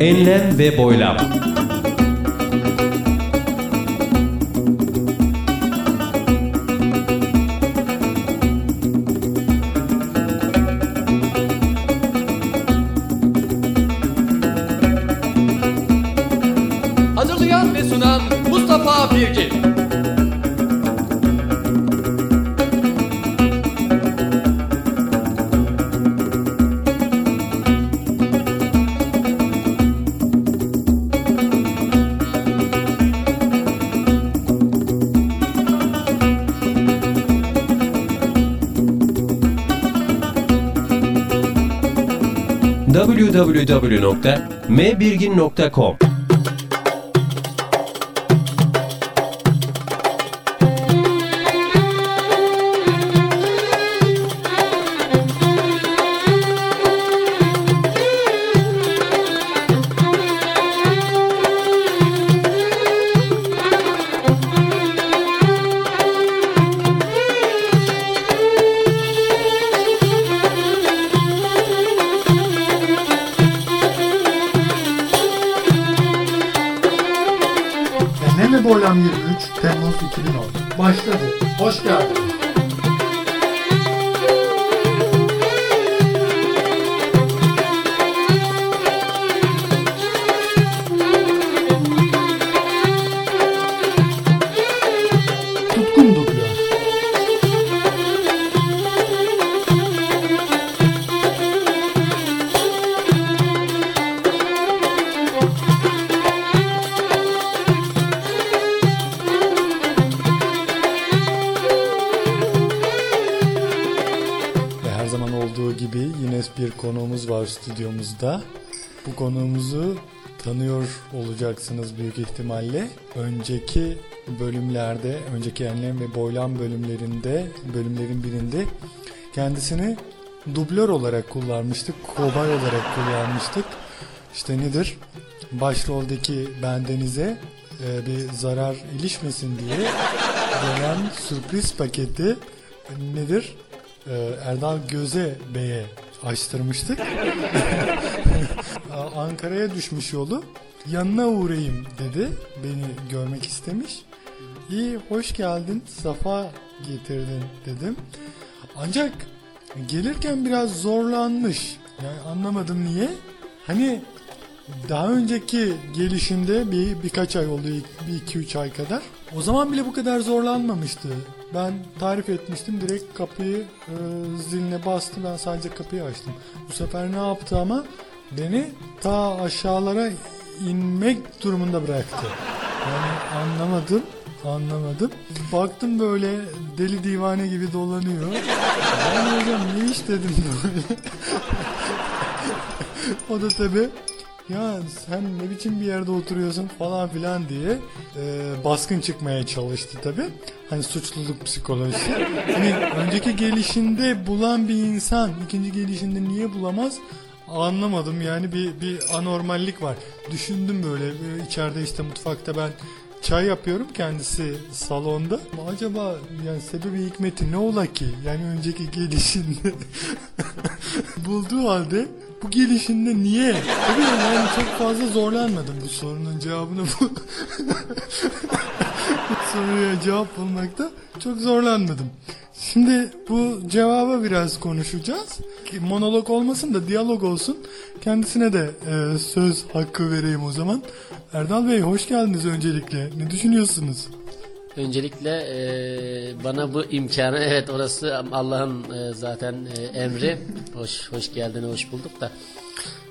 Enlem ve boylam. www.mbirgin.com stüdyomuzda. Bu konuğumuzu tanıyor olacaksınız büyük ihtimalle. Önceki bölümlerde, önceki enlem ve boylam bölümlerinde, bölümlerin birinde kendisini dublör olarak kullanmıştık, kobay olarak kullanmıştık. İşte nedir? Başroldeki bendenize e, bir zarar ilişmesin diye gelen sürpriz paketi nedir? Ee, Erdal Göze Bey'e açtırmıştık. Ankara'ya düşmüş yolu. Yanına uğrayayım dedi. Beni görmek istemiş. İyi hoş geldin. Safa getirdin dedim. Ancak gelirken biraz zorlanmış. Yani anlamadım niye. Hani daha önceki gelişinde bir birkaç ay oldu, bir iki üç ay kadar. O zaman bile bu kadar zorlanmamıştı. Ben tarif etmiştim, direkt kapıyı e, ziline bastı, ben sadece kapıyı açtım. Bu sefer ne yaptı ama beni ta aşağılara inmek durumunda bıraktı. Yani anlamadım, anlamadım. Baktım böyle deli divane gibi dolanıyor. Ben hocam ne iş dedim böyle. o da tabi ya sen ne biçim bir yerde oturuyorsun falan filan diye e, baskın çıkmaya çalıştı tabi. Hani suçluluk psikolojisi. Hani önceki gelişinde bulan bir insan ikinci gelişinde niye bulamaz anlamadım yani bir, bir anormallik var. Düşündüm böyle böyle içeride işte mutfakta ben çay yapıyorum kendisi salonda. Acaba yani sebebi hikmeti ne ola ki? Yani önceki gelişinde bulduğu halde bu gelişinde niye? Tabii yani çok fazla zorlanmadım bu sorunun cevabını bu. bu soruya cevap bulmakta çok zorlanmadım. Şimdi bu cevaba biraz konuşacağız. Monolog olmasın da diyalog olsun. Kendisine de e, söz hakkı vereyim o zaman. Erdal Bey hoş geldiniz öncelikle. Ne düşünüyorsunuz? Öncelikle e, bana bu imkanı evet orası Allah'ın e, zaten e, emri. Hoş hoş geldin, hoş bulduk da.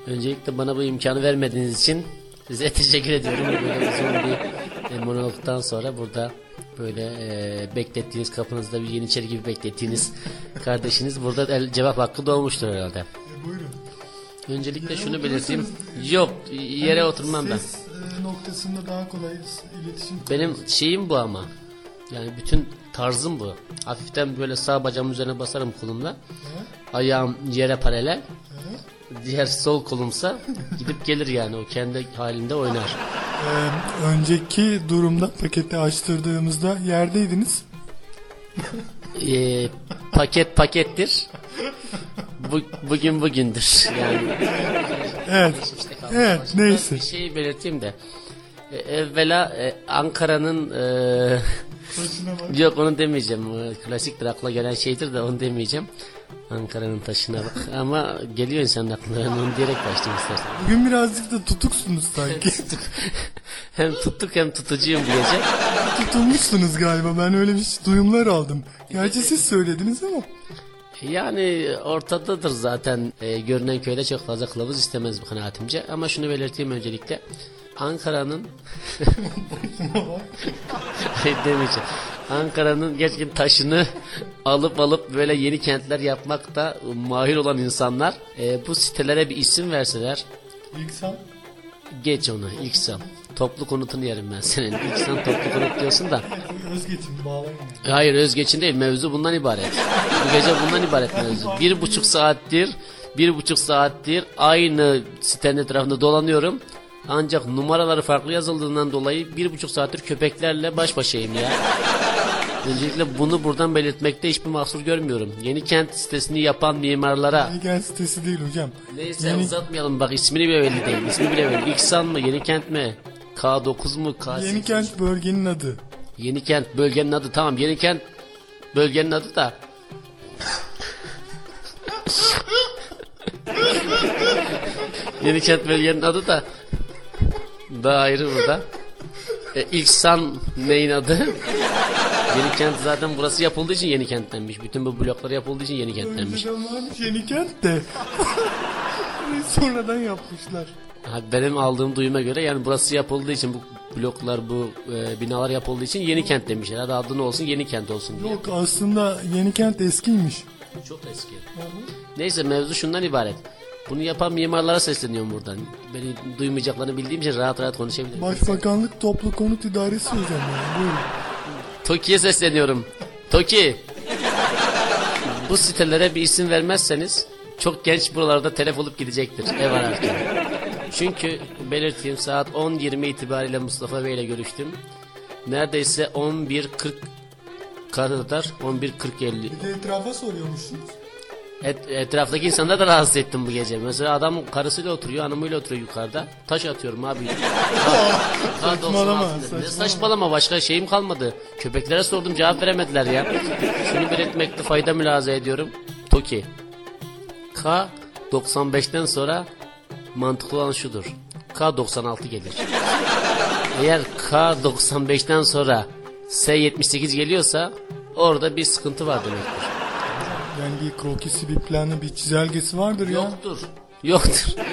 Öncelikle bana bu imkanı vermediğiniz için size teşekkür ediyorum. Böyle uzun bir e, monologdan sonra burada böyle e, beklettiğiniz kapınızda bir yeniçeri gibi beklettiğiniz kardeşiniz burada el, cevap hakkı doğmuştur herhalde. E, buyurun. Öncelikle şunu belirteyim. Yok yere oturmam ben. Noktasında daha kolay iletişim Benim şeyim bu ama. Yani bütün tarzım bu. Hafiften böyle sağ bacağımın üzerine basarım kolumla. Ayağım yere paralel. Diğer sol kolumsa gidip gelir yani o kendi halinde oynar. Ee, önceki durumda paketi açtırdığımızda yerdeydiniz. Ee, paket pakettir. Bu, bugün bugündür. Yani Evet. işte. Evet neyse. Bir şey belirteyim de. E, evvela e, Ankara'nın e, yok onu demeyeceğim. Klasiktir akla gelen şeydir de onu demeyeceğim. Ankara'nın taşına bak. Ama geliyor insanın aklına. Ben onu diyerek başlayayım istersen. Bugün birazcık da tutuksunuz sanki. hem tuttuk hem tutucuyum gece. Tutulmuşsunuz galiba. Ben öyle bir duyumlar aldım. Gerçi siz söylediniz ama. Yani ortadadır zaten e, görünen köyde çok fazla kılavuz istemez bu kanaatimce. Ama şunu belirteyim öncelikle. Ankara'nın Hayır demeyeceğim. Ankara'nın gerçekten taşını alıp alıp böyle yeni kentler yapmakta mahir olan insanlar e, bu sitelere bir isim verseler İlksan. geç onu ilk san. Toplu konutunu yerim ben senin. İlk san toplu konut diyorsun da. Özgeçim bağlayın. Hayır özgeçin değil mevzu bundan ibaret. Bu gece bundan ibaret mevzu. Bir buçuk saattir bir buçuk saattir aynı sitenin etrafında dolanıyorum. Ancak numaraları farklı yazıldığından dolayı bir buçuk saattir köpeklerle baş başayım ya. Öncelikle bunu buradan belirtmekte hiçbir mahsur görmüyorum. Yeni kent sitesini yapan mimarlara Yeni sitesi değil hocam. Neyse Yeni, uzatmayalım bak ismini bile belli değil. İsmi bile belli. İksan mı? Yeni kent mi? K9 mu? K8 yeni kent bölgenin adı. Yeni kent bölgenin adı tamam yeni kent bölgenin adı da Yeni kent bölgenin adı da daha ayrı burada. E, ilk san neyin adı? yeni kent zaten burası yapıldığı için yeni kent denmiş. Bütün bu bloklar yapıldığı için yeni kent denmiş. Önceden varmış yeni kent de. Sonradan yapmışlar. Ha, benim aldığım duyuma göre yani burası yapıldığı için bu bloklar bu e, binalar yapıldığı için yeni kent demişler. Hadi adı ne olsun yeni kent olsun diye. Yok aslında yeni kent eskiymiş. Çok eski. Neyse mevzu şundan ibaret. Bunu yapan mimarlara sesleniyorum buradan. Beni duymayacaklarını bildiğim için rahat rahat konuşabilirim. Başbakanlık Toplu Konut İdaresi hocam yani. Buyurun. Toki'ye sesleniyorum. Toki. Bu sitelere bir isim vermezseniz çok genç buralarda telef olup gidecektir ev ararken. Çünkü belirteyim saat 10.20 itibariyle Mustafa Bey ile görüştüm. Neredeyse 11.40 kadar 11.40-50 Bir de etrafa soruyormuşsunuz. Et, etraftaki insanları da rahatsız ettim bu gece. Mesela adam karısıyla oturuyor, hanımıyla oturuyor yukarıda. Taş atıyorum abi. Saçmalama. Saçmalama, Ne saçmalama. başka şeyim kalmadı. Köpeklere sordum cevap veremediler ya. Şunu belirtmekte fayda mülaza ediyorum. Toki. K 95'ten sonra mantıklı olan şudur. K 96 gelir. Eğer K 95'ten sonra S 78 geliyorsa orada bir sıkıntı var demektir. Yani bir krokisi, bir planı, bir çizelgesi vardır ya. Yoktur. Yoktur.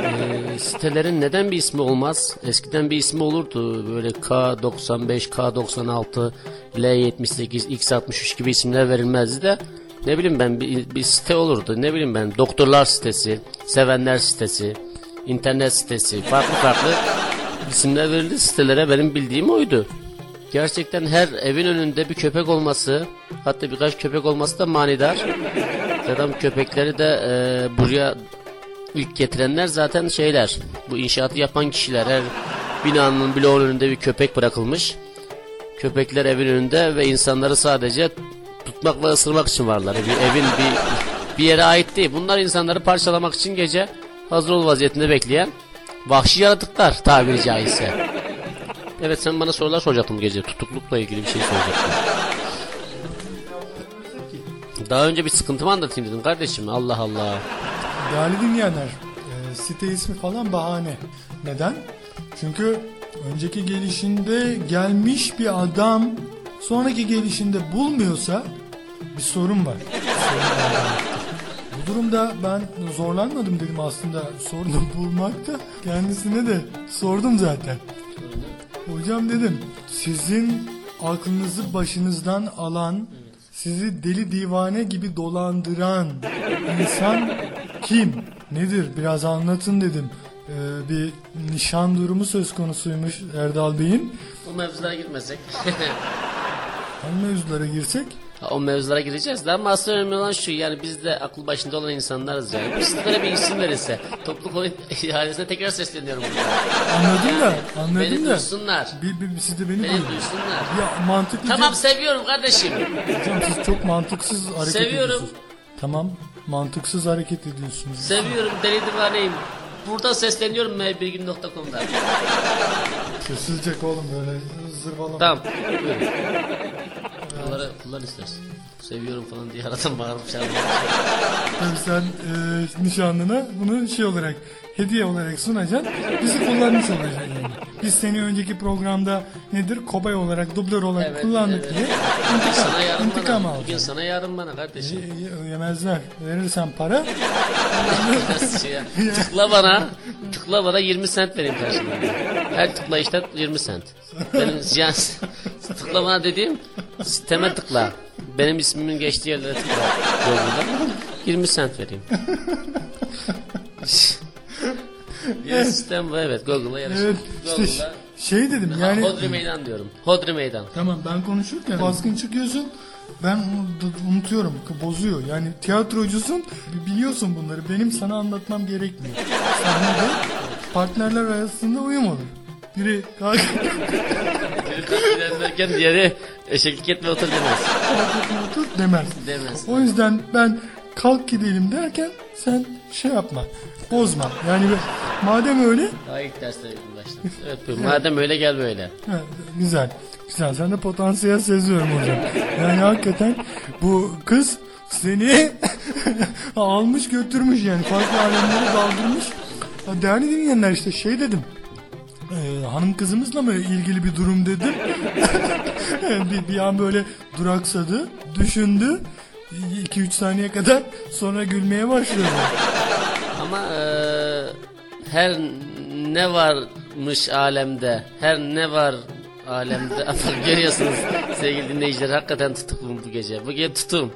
Ee, sitelerin neden bir ismi olmaz? Eskiden bir ismi olurdu. Böyle K95, K96, L78, X63 gibi isimler verilmezdi de ne bileyim ben bir, bir site olurdu. Ne bileyim ben doktorlar sitesi, sevenler sitesi, internet sitesi, farklı farklı isimler verildi sitelere benim bildiğim oydu. Gerçekten her evin önünde bir köpek olması, hatta birkaç köpek olması da manidar. Zaten köpekleri de e, buraya ilk getirenler zaten şeyler. Bu inşaatı yapan kişiler. Her binanın bloğun önünde bir köpek bırakılmış. Köpekler evin önünde ve insanları sadece tutmak ve ısırmak için varlar. Bir evin bir bir yere ait değil. Bunlar insanları parçalamak için gece hazır ol vaziyetinde bekleyen vahşi yaratıklar tabiri caizse. Evet sen bana sorular soracaktın bu gece. Tutuklukla ilgili bir şey soracaktın. Daha önce bir sıkıntımı anlatayım dedim kardeşim. Allah Allah. Değerli dinleyenler, e, site ismi falan bahane. Neden? Çünkü önceki gelişinde gelmiş bir adam sonraki gelişinde bulmuyorsa bir sorun var. Bu durumda ben zorlanmadım dedim aslında sorunu bulmakta. Kendisine de sordum zaten. Hocam dedim sizin aklınızı başınızdan alan sizi deli divane gibi dolandıran insan kim? Nedir? Biraz anlatın dedim. Ee, bir nişan durumu söz konusuymuş Erdal Bey'in. Bu mevzulara girmesek. Hangi mevzulara girsek? O mevzulara gireceğiz de ama asıl önemli olan şu yani biz de akıl başında olan insanlarız yani. Bu sizlere bir isim verirse topluluk oyun ihalesine tekrar sesleniyorum burada. Anladım da, Beni anladım da. duysunlar. Bir, bir, siz de beni Beni duyun. duysunlar. Ya mantıklı. Tamam seviyorum kardeşim. Hocam siz çok mantıksız hareket Seviyorum. ediyorsunuz. Tamam mantıksız hareket ediyorsunuz. Seviyorum deli divaneyim. Burada sesleniyorum m1gün.com'da. Sessizcek oğlum böyle zırvalama. Tamam. Bunları kullan istersin. Seviyorum falan diye aradan bağırıp çağırıp. Tabii sen e, nişanlına bunu şey olarak hediye olarak sunacaksın. Bizi kullanmış olacaksın yani. Biz seni önceki programda nedir kobay olarak dublör olarak Evet, kullandık evet. diye Bugün sana yarın intikam bana. Bugün sana yarın bana kardeşim. E, Yemezler. Verirsen para Nasıl ya? tıkla bana. Tıkla bana 20 sent vereyim karşılığında. Her tıklayışta 20 sent. Benim yani, tıkla bana dediğim sisteme tıkla. Benim ismimin geçtiği yerlere tıkla. Google'da. 20 sent vereyim. ya sistem bu evet Google'a yarışır. evet işte Google'da şey dedim yani Hodri meydan diyorum. Hodri meydan. Tamam ben konuşurken baskın çıkıyorsun. Ben onu- unutuyorum, bozuyor. Yani tiyatrocusun, biliyorsun bunları. Benim sana anlatmam gerekmiyor. Sahnede partnerler arasında uyum olur. Biri kalk derken diğeri eşeklik etme otur demez. otur demez. Demez. O yüzden ben kalk gidelim derken sen şey yapma, bozma. Yani madem öyle, Daha ilk derste. Evet buyur. Madem öyle gel böyle. ha, güzel. Güzel, sen de potansiyel seziyorum hocam. Yani hakikaten bu kız seni almış götürmüş yani. Farklı alemlere daldırmış. Ha, Değerli dinleyenler işte şey dedim. Ee, hanım kızımızla mı ilgili bir durum dedim. bir, bir an böyle duraksadı, düşündü. 2-3 saniye kadar sonra gülmeye başladı. Ama eee, her ne varmış alemde, her ne var alemde. Görüyorsunuz sevgili dinleyiciler hakikaten tutuklum bu gece. Bu gece tutum.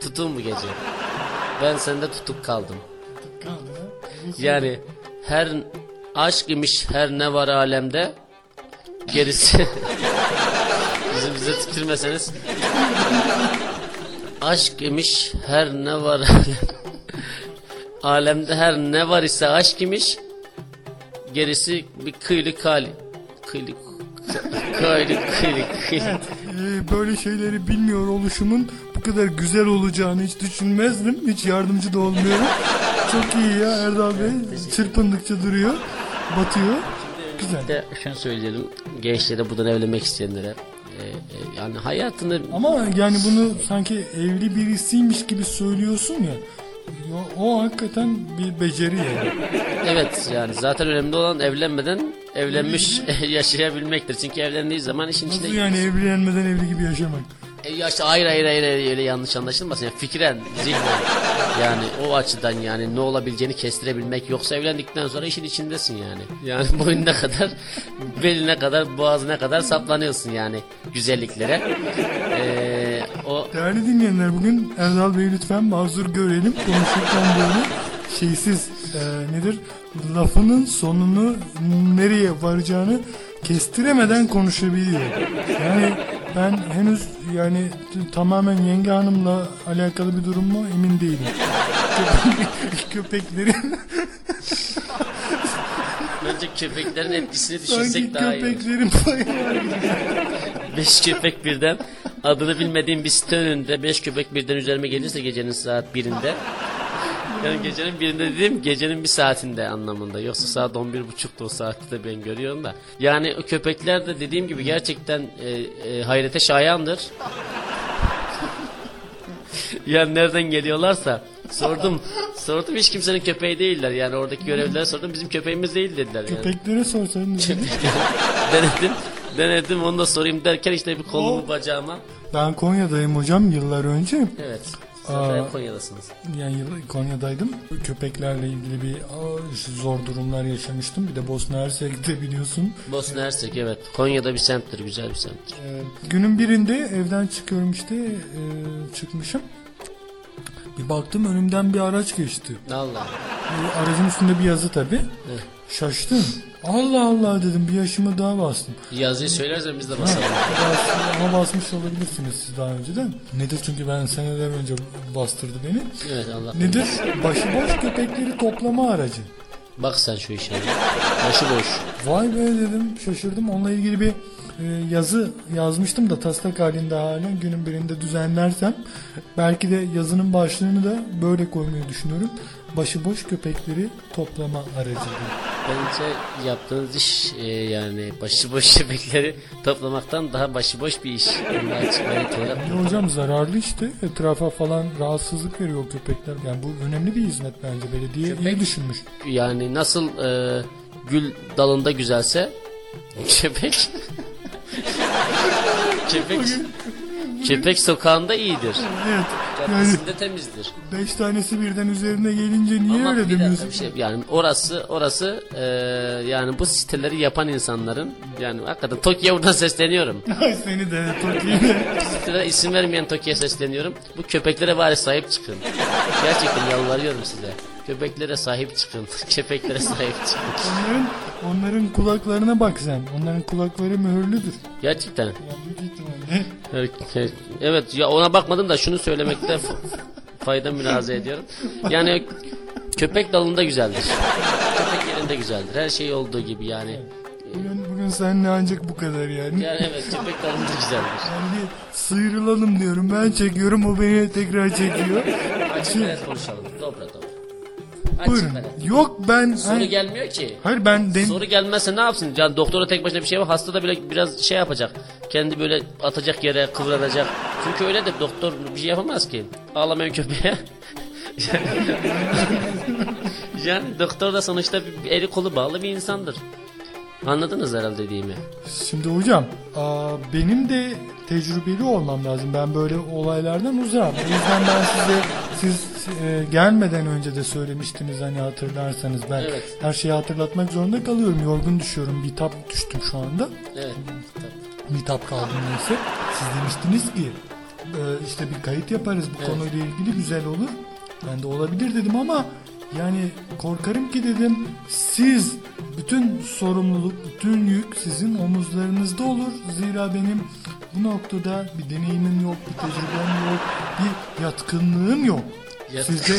Tutum bu gece. Ben sende tutuk kaldım. Yani her aşk imiş her ne var alemde gerisi bizi bize tükürmeseniz aşk imiş her ne var alemde her ne var ise aşk imiş gerisi bir kıylı kali kıylı kıylı kıylı kıylı Ee, böyle şeyleri bilmiyor oluşumun bu kadar güzel olacağını hiç düşünmezdim. Hiç yardımcı da olmuyorum. Çok iyi ya Erdal Bey. Çırpındıkça duruyor. Batıyor. Güzel. de şunu söyleyelim gençlere buradan evlenmek isteyenlere e, e, yani hayatını Ama yani bunu sanki evli birisiymiş gibi söylüyorsun ya. O, o hakikaten bir beceri yani. Evet yani zaten önemli olan evlenmeden evlenmiş yaşayabilmektir. Çünkü evlendiği zaman işin Nasıl içinde... yani evlenmeden evli gibi yaşamak? E, ya işte hayır hayır hayır öyle yanlış anlaşılmasın. Yani fikren, zihnen yani o açıdan yani ne olabileceğini kestirebilmek yoksa evlendikten sonra işin içindesin yani. Yani boynuna kadar, beline kadar, boğazına kadar saplanıyorsun yani güzelliklere. E, o Değerli dinleyenler bugün Erdal Bey'i lütfen mazur görelim. Konuşurken böyle şeysiz e, nedir? Lafının sonunu nereye varacağını kestiremeden konuşabiliyor. Yani ben henüz yani tamamen yenge hanımla alakalı bir durum mu emin değilim. Köpek- Köpeklerin bence köpeklerin etkisini sanki düşünsek daha iyi. köpeklerin payı var. Beş köpek birden adını bilmediğim bir site önünde beş köpek birden üzerime gelirse gecenin saat birinde yani gecenin birinde dediğim gecenin bir saatinde anlamında. Yoksa saat on bir buçukta o saatte de ben görüyorum da. Yani o köpekler de dediğim gibi gerçekten e, e, hayrete şayandır. yani nereden geliyorlarsa sordum. Sordum hiç kimsenin köpeği değiller. Yani oradaki görevlilere sordum bizim köpeğimiz değil dediler. Yani. Köpeklere sorsaydın. denedim. Denedim onu da sorayım derken işte bir kolumu bacağıma. Ben Konya'dayım hocam yıllar önce. Evet. De Konya'dasınız. Yani yıl- Konya'daydım. Köpeklerle ilgili bir zor durumlar yaşamıştım. Bir de Bosna Hersek'te biliyorsun. Bosna Hersek evet. Konya'da bir semttir. Güzel bir semttir. Ee, günün birinde evden çıkıyorum işte e, çıkmışım. Bir baktım önümden bir araç geçti. Allah. Aracın üstünde bir yazı tabi. Şaştım. Allah Allah dedim bir yaşımı daha bastım. Yazıyı söylersen biz de basalım. Bas- Ama basmış olabilirsiniz siz daha önceden. Nedir çünkü ben seneler önce bastırdı beni. Evet Allah. Nedir? Başıboş köpekleri toplama aracı. Bak sen şu işe. Başıboş. Vay be dedim şaşırdım. Onunla ilgili bir e, yazı yazmıştım da taslak halinde halen günün birinde düzenlersem belki de yazının başlığını da böyle koymayı düşünüyorum. Başıboş köpekleri toplama aracı. Bence yaptığınız iş e, yani başıboş köpekleri toplamaktan daha başıboş bir iş. Bunu açık ve net olarak Ya hocam zararlı işte. Etrafa falan rahatsızlık veriyor köpekler. Yani bu önemli bir hizmet bence. Belediye iyi Köpek- düşünmüş. yani nasıl e, gül dalında güzelse köpek köpek köpek sokağında iyidir. Evet. Caddesinde temizdir. beş tanesi birden üzerine gelince niye Ama öyle bir dakika demiyorsun? bir şey yani orası orası e, yani bu siteleri yapan insanların yani hakikaten Tokyo'ya buradan sesleniyorum. Ay seni de Toki'yle. Sitelere isim vermeyen Tokyo'ya sesleniyorum. Bu köpeklere bari sahip çıkın. Gerçekten yalvarıyorum size. Köpeklere sahip çıkın. Köpeklere sahip çıkın. Onların, onların kulaklarına bak sen. Onların kulakları mühürlüdür. Gerçekten. Ya büyük ihtimalle. Evet, ya ona bakmadım da şunu söylemekte fayda mülahaza ediyorum. Yani köpek dalında güzeldir. Köpek yerinde güzeldir. Her şey olduğu gibi yani. Bugün, bugün seninle ancak bu kadar yani. Yani evet köpek dalında güzeldir. Yani sıyrılalım diyorum. Ben çekiyorum o beni tekrar çekiyor. Açık net konuşalım. Dobra dobra. Buyurun. Yok ben... Soru Hayır, gelmiyor ki. hayır ben... Den... Soru gelmezse ne yapsın? Yani doktora tek başına bir şey var. Hasta da bile biraz şey yapacak. Kendi böyle atacak yere kıvranacak. Çünkü öyle de doktor bir şey yapamaz ki. Ağlamayan köpeğe. yani doktor da sonuçta bir eli kolu bağlı bir insandır. Anladınız herhalde dediğimi. Şimdi hocam benim de tecrübeli olmam lazım. Ben böyle olaylardan uzağım. O yüzden ben size siz e, gelmeden önce de söylemiştiniz hani hatırlarsanız ben Evet. her şeyi hatırlatmak zorunda kalıyorum. Yorgun düşüyorum. Bir tap düştüm şu anda. Evet. Mitap kaldım neyse. Siz demiştiniz ki e, işte bir kayıt yaparız bu Evet. konuyla ilgili güzel olur. Ben de olabilir dedim ama yani korkarım ki dedim siz bütün sorumluluk, bütün yük sizin omuzlarınızda olur. Zira benim bu noktada bir deneyimim yok, bir tecrübem yok, bir yatkınlığım yok. Siz de,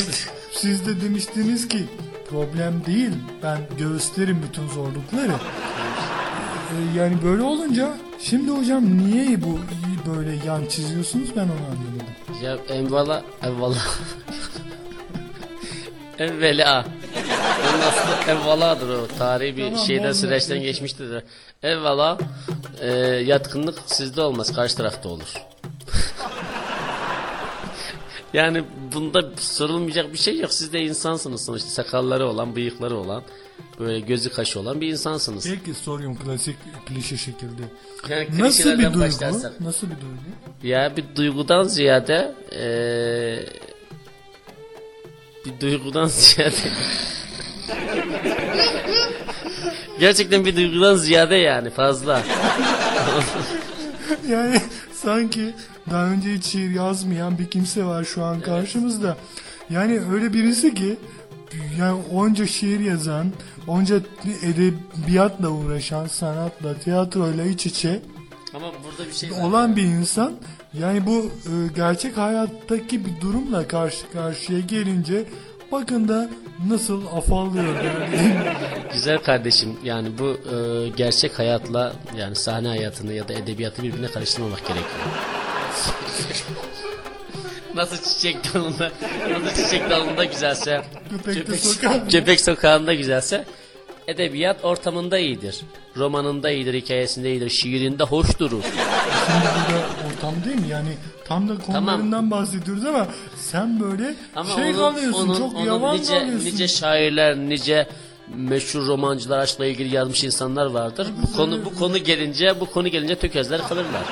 siz de demiştiniz ki problem değil ben göğüslerim bütün zorlukları. Ee, yani böyle olunca şimdi hocam niye bu böyle yan çiziyorsunuz ben onu anlamadım. Ya envala evvala. Evvela. Onun aslı evvaladır o. Tarihi bir Tamam, şeyden süreçten geçmiştir. Evvela e, yatkınlık sizde olmaz. Karşı tarafta olur. Yani bunda sorulmayacak bir şey yok. Siz de insansınız sonuçta. Sakalları olan, bıyıkları olan, böyle gözü kaşı olan bir insansınız. Peki soruyorum klasik klişe şekilde. Yani Nasıl bir duygu? başlarsak. Nasıl bir duygu? Ya bir duygudan ziyade eee, bir duygudan ziyade gerçekten bir duygudan ziyade yani fazla. Yani sanki daha önce hiç şiir yazmayan bir kimse var şu an karşımızda. Yani öyle birisi ki yani onca şiir yazan, onca edebiyatla uğraşan, sanatla, tiyatroyla iç içe Ama burada bir şey var. olan bir insan yani bu e, gerçek hayattaki bir durumla karşı karşıya gelince bakın da nasıl afallıyor yani. Güzel kardeşim yani bu eee, gerçek hayatla yani sahne hayatını ya da edebiyatı birbirine karıştırmamak gerekiyor. Nasıl çiçek dalında, nasıl çiçek dalında güzelse, Köpek de sokak. köpek sokağında güzelse, edebiyat ortamında iyidir. Romanında iyidir, hikayesinde iyidir, şiirinde hoş durur. Şimdi burada ortam değil mi? Yani tam da konularından bahsediyoruz ama sen böyle şey kalıyorsun, çok yavan nice, kalıyorsun. nice şairler, nice meşhur romancılar aşkla ilgili yazmış insanlar vardır. Bu konu bu konu gelince bu konu gelince tökezler kalırlar.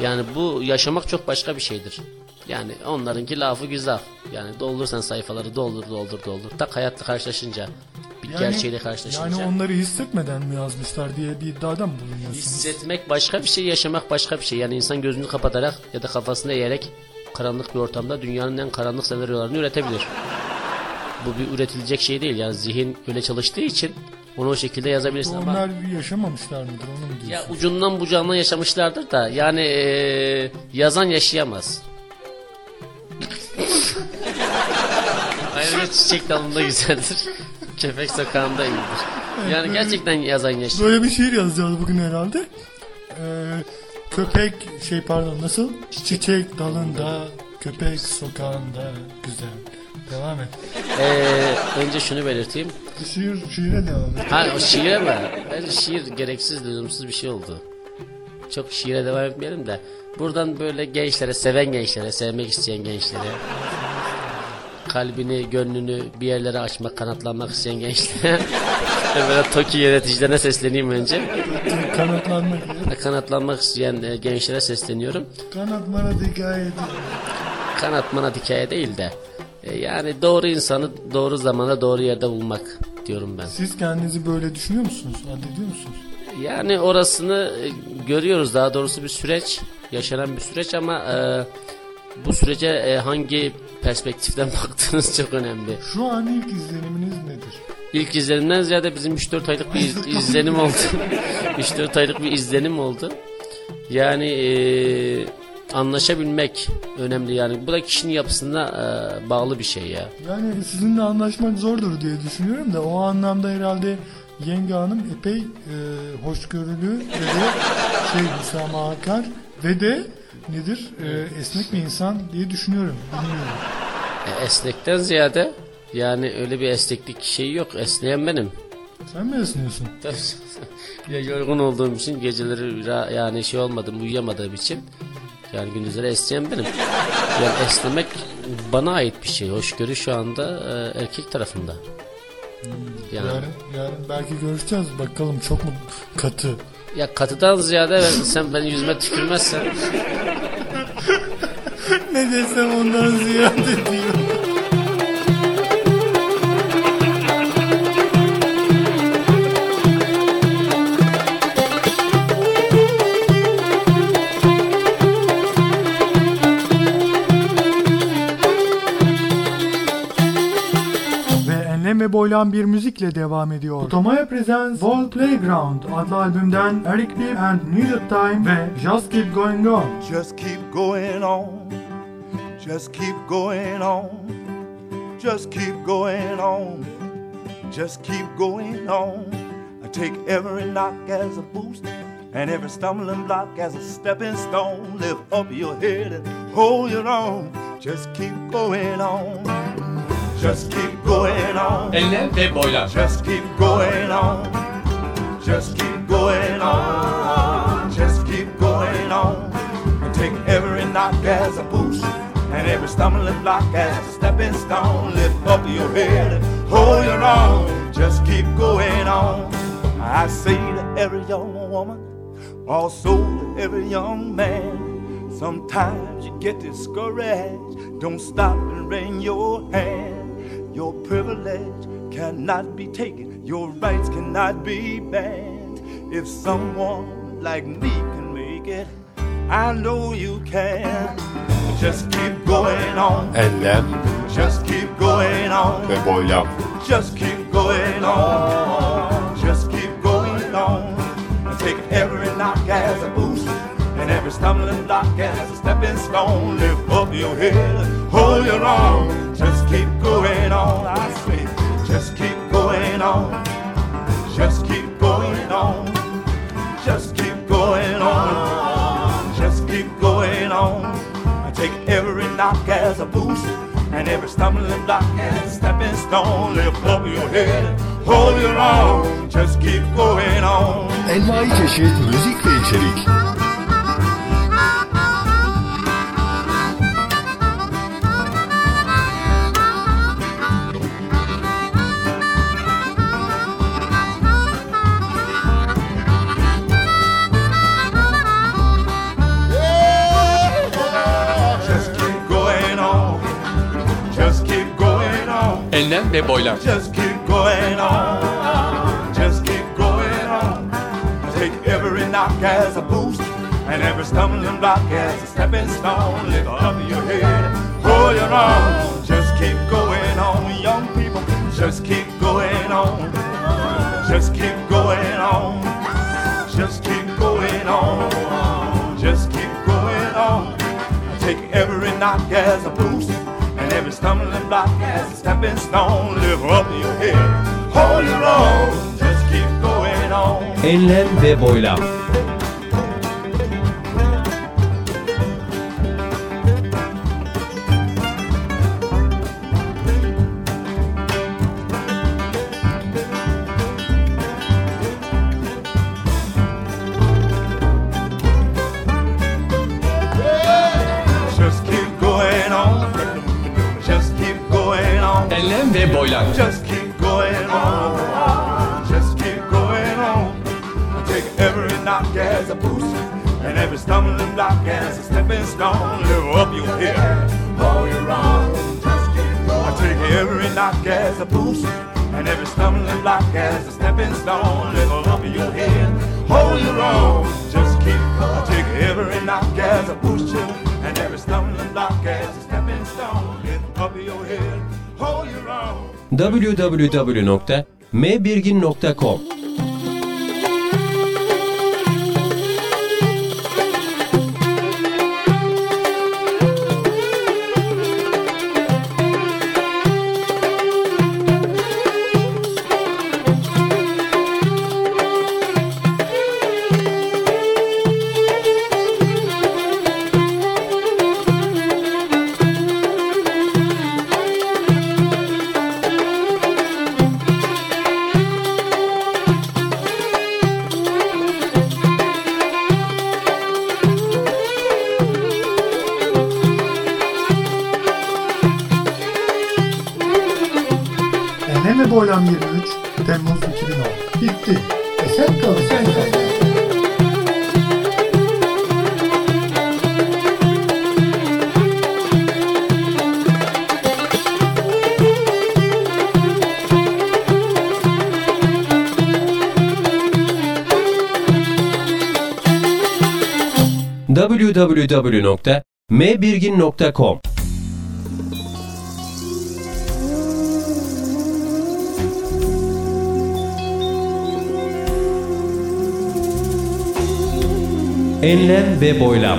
Yani bu yaşamak çok başka bir şeydir. Yani onlarınki lafı güzel. Yani doldursan sayfaları doldur doldur doldur. Tak hayatla karşılaşınca bir Yani- gerçeğiyle karşılaşınca. Yani onları hissetmeden mi yazmışlar diye bir iddiada mı bulunuyorsunuz? Hissetmek başka bir şey, yaşamak başka bir şey. Yani insan gözünü kapatarak ya da kafasını eğerek karanlık bir ortamda dünyanın en karanlık senaryolarını üretebilir. Bu bir üretilecek şey değil. Yani zihin öyle çalıştığı için Onu o şekilde yazabilirsin ama Onlar yaşamamışlar mıdır onu mu diyorsun? ya ucundan bucağından yaşamışlardır da yani eee, yazan yaşayamaz. Çiçek dalında güzeldir. Köpek sokağında iyidir. Yani gerçekten yazan yaşıyor. Böyle bir şiir yazacağız bugün herhalde. Ee, köpek şey pardon nasıl? Çiçek dalında, köpek sokağında güzel. Devam et. Eee, önce şunu belirteyim. Şiir, şiire devam et. Ha o şiire mi? Bence şiir gereksiz, lüzumsuz bir şey oldu. Çok şiire devam etmeyelim de. Buradan böyle gençlere, seven gençlere, sevmek isteyen gençlere, kalbini, gönlünü bir yerlere açmak, kanatlanmak isteyen gençlere, ve böyle TOKİ yöneticilerine sesleneyim önce. Kanatlanmak. Kanatlanmak isteyen e, gençlere sesleniyorum. Kanatmana hikaye değil. Kanatmana hikaye değil de. e, Yani doğru insanı doğru zamanda doğru yerde bulmak diyorum ben. Siz kendinizi böyle düşünüyor musunuz? Addediyor musunuz? Yani orasını e, görüyoruz daha doğrusu bir süreç yaşanan bir süreç ama e, bu sürece e, hangi perspektiften baktığınız çok önemli. Şu an ilk izleniminiz nedir? İlk izlenimden ziyade bizim 3-4 aylık bir iz- izlenim oldu. 3-4 aylık bir izlenim oldu. Yani e, anlaşabilmek önemli yani. Bu da kişinin yapısına e, bağlı bir şey ya. Yani sizinle anlaşmak zordur diye düşünüyorum da o anlamda herhalde yenge hanım epey e, hoşgörülü ve de şey müsamahakar ve de nedir e, esnek bir insan diye düşünüyorum. Bilmiyorum. E, esnekten ziyade yani öyle bir esneklik şeyi yok. Esneyen benim. Sen mi esniyorsun? ya yorgun olduğum için geceleri yani şey olmadım uyuyamadığım için yani gündüzleri esneyen benim. Yani esnemek bana ait bir şey. Hoşgörü şu anda e, erkek tarafında. Yani Yarın, yarın belki görüşeceğiz. Bakalım çok mu katı? ya katıdan ziyade ben- sen benim yüzüme tükürmezsen ne desem ondan ziyade diyor. Ve enlem ve boylan bir müzikle devam ediyor. Otomaya Presents Wall Playground adlı albümden Eric B. and Needed Time ve Just Keep Going On. Just keep going on. Just keep going on. Just keep going on. Just keep going on. I take every knock as a boost and every stumbling block as a stepping stone. Lift up your head and hold your own. Just keep going on. Just keep going on. Enlem ve boylam. Just keep going on. Just keep going on. Just keep going on. And take every knock as a boost and every stumbling block as a stepping stone. Lift up your head and hold your own. Just keep going on. I say to every young woman, also to every young man. Sometimes you get discouraged. Don't stop and wring your hand. Your privilege cannot be taken. Your rights cannot be banned. If someone like me can make it, I know you can. Just keep going on. Enlem Just keep going on. ve boylam. Just keep going on. Just keep going on. And Take every knock as a boost and every stumbling block as a stepping stone. Lift up your head, hold your own. Just keep going on. I say, just keep going on. Knock as a boost and every stumbling block as stepping stone. Lift up your head, hold your own. Just keep going on. Envai çeşit müzik ve. Enlem ve. Just keep going on. Just keep going on. Take every knock as a boost and every stumbling block as a stepping stone. Lift up your head, hold your own. Just keep going on, young people. Just keep going on. Just keep going on. Just keep going on. Just keep going on. Take every knock as a stumbling block as a stepping stone. Lift up your head, hold your own. Just keep going on. Enlem ve boylam. Every stumbling block as a stepping stone. Lift up your head, hold your keep going. Take every knock as a boost and every stumbling block as a stepping stone. Lift up your head, hold your own. Just keep going. Take every knock as a boost and every stumbling block as a stepping stone. Lift up your head, hold your own. www.mbirgin.com www.mbirgin.com Enlem ve boylam.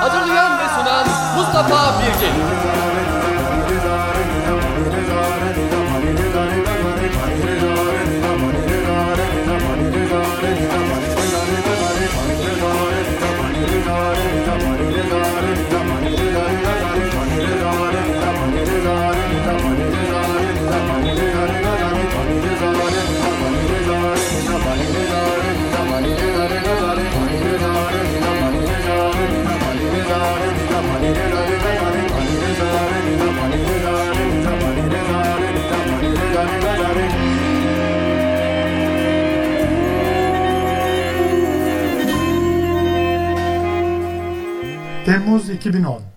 Hazırlayan ve sunan Mustafa Birgin. temos 2010.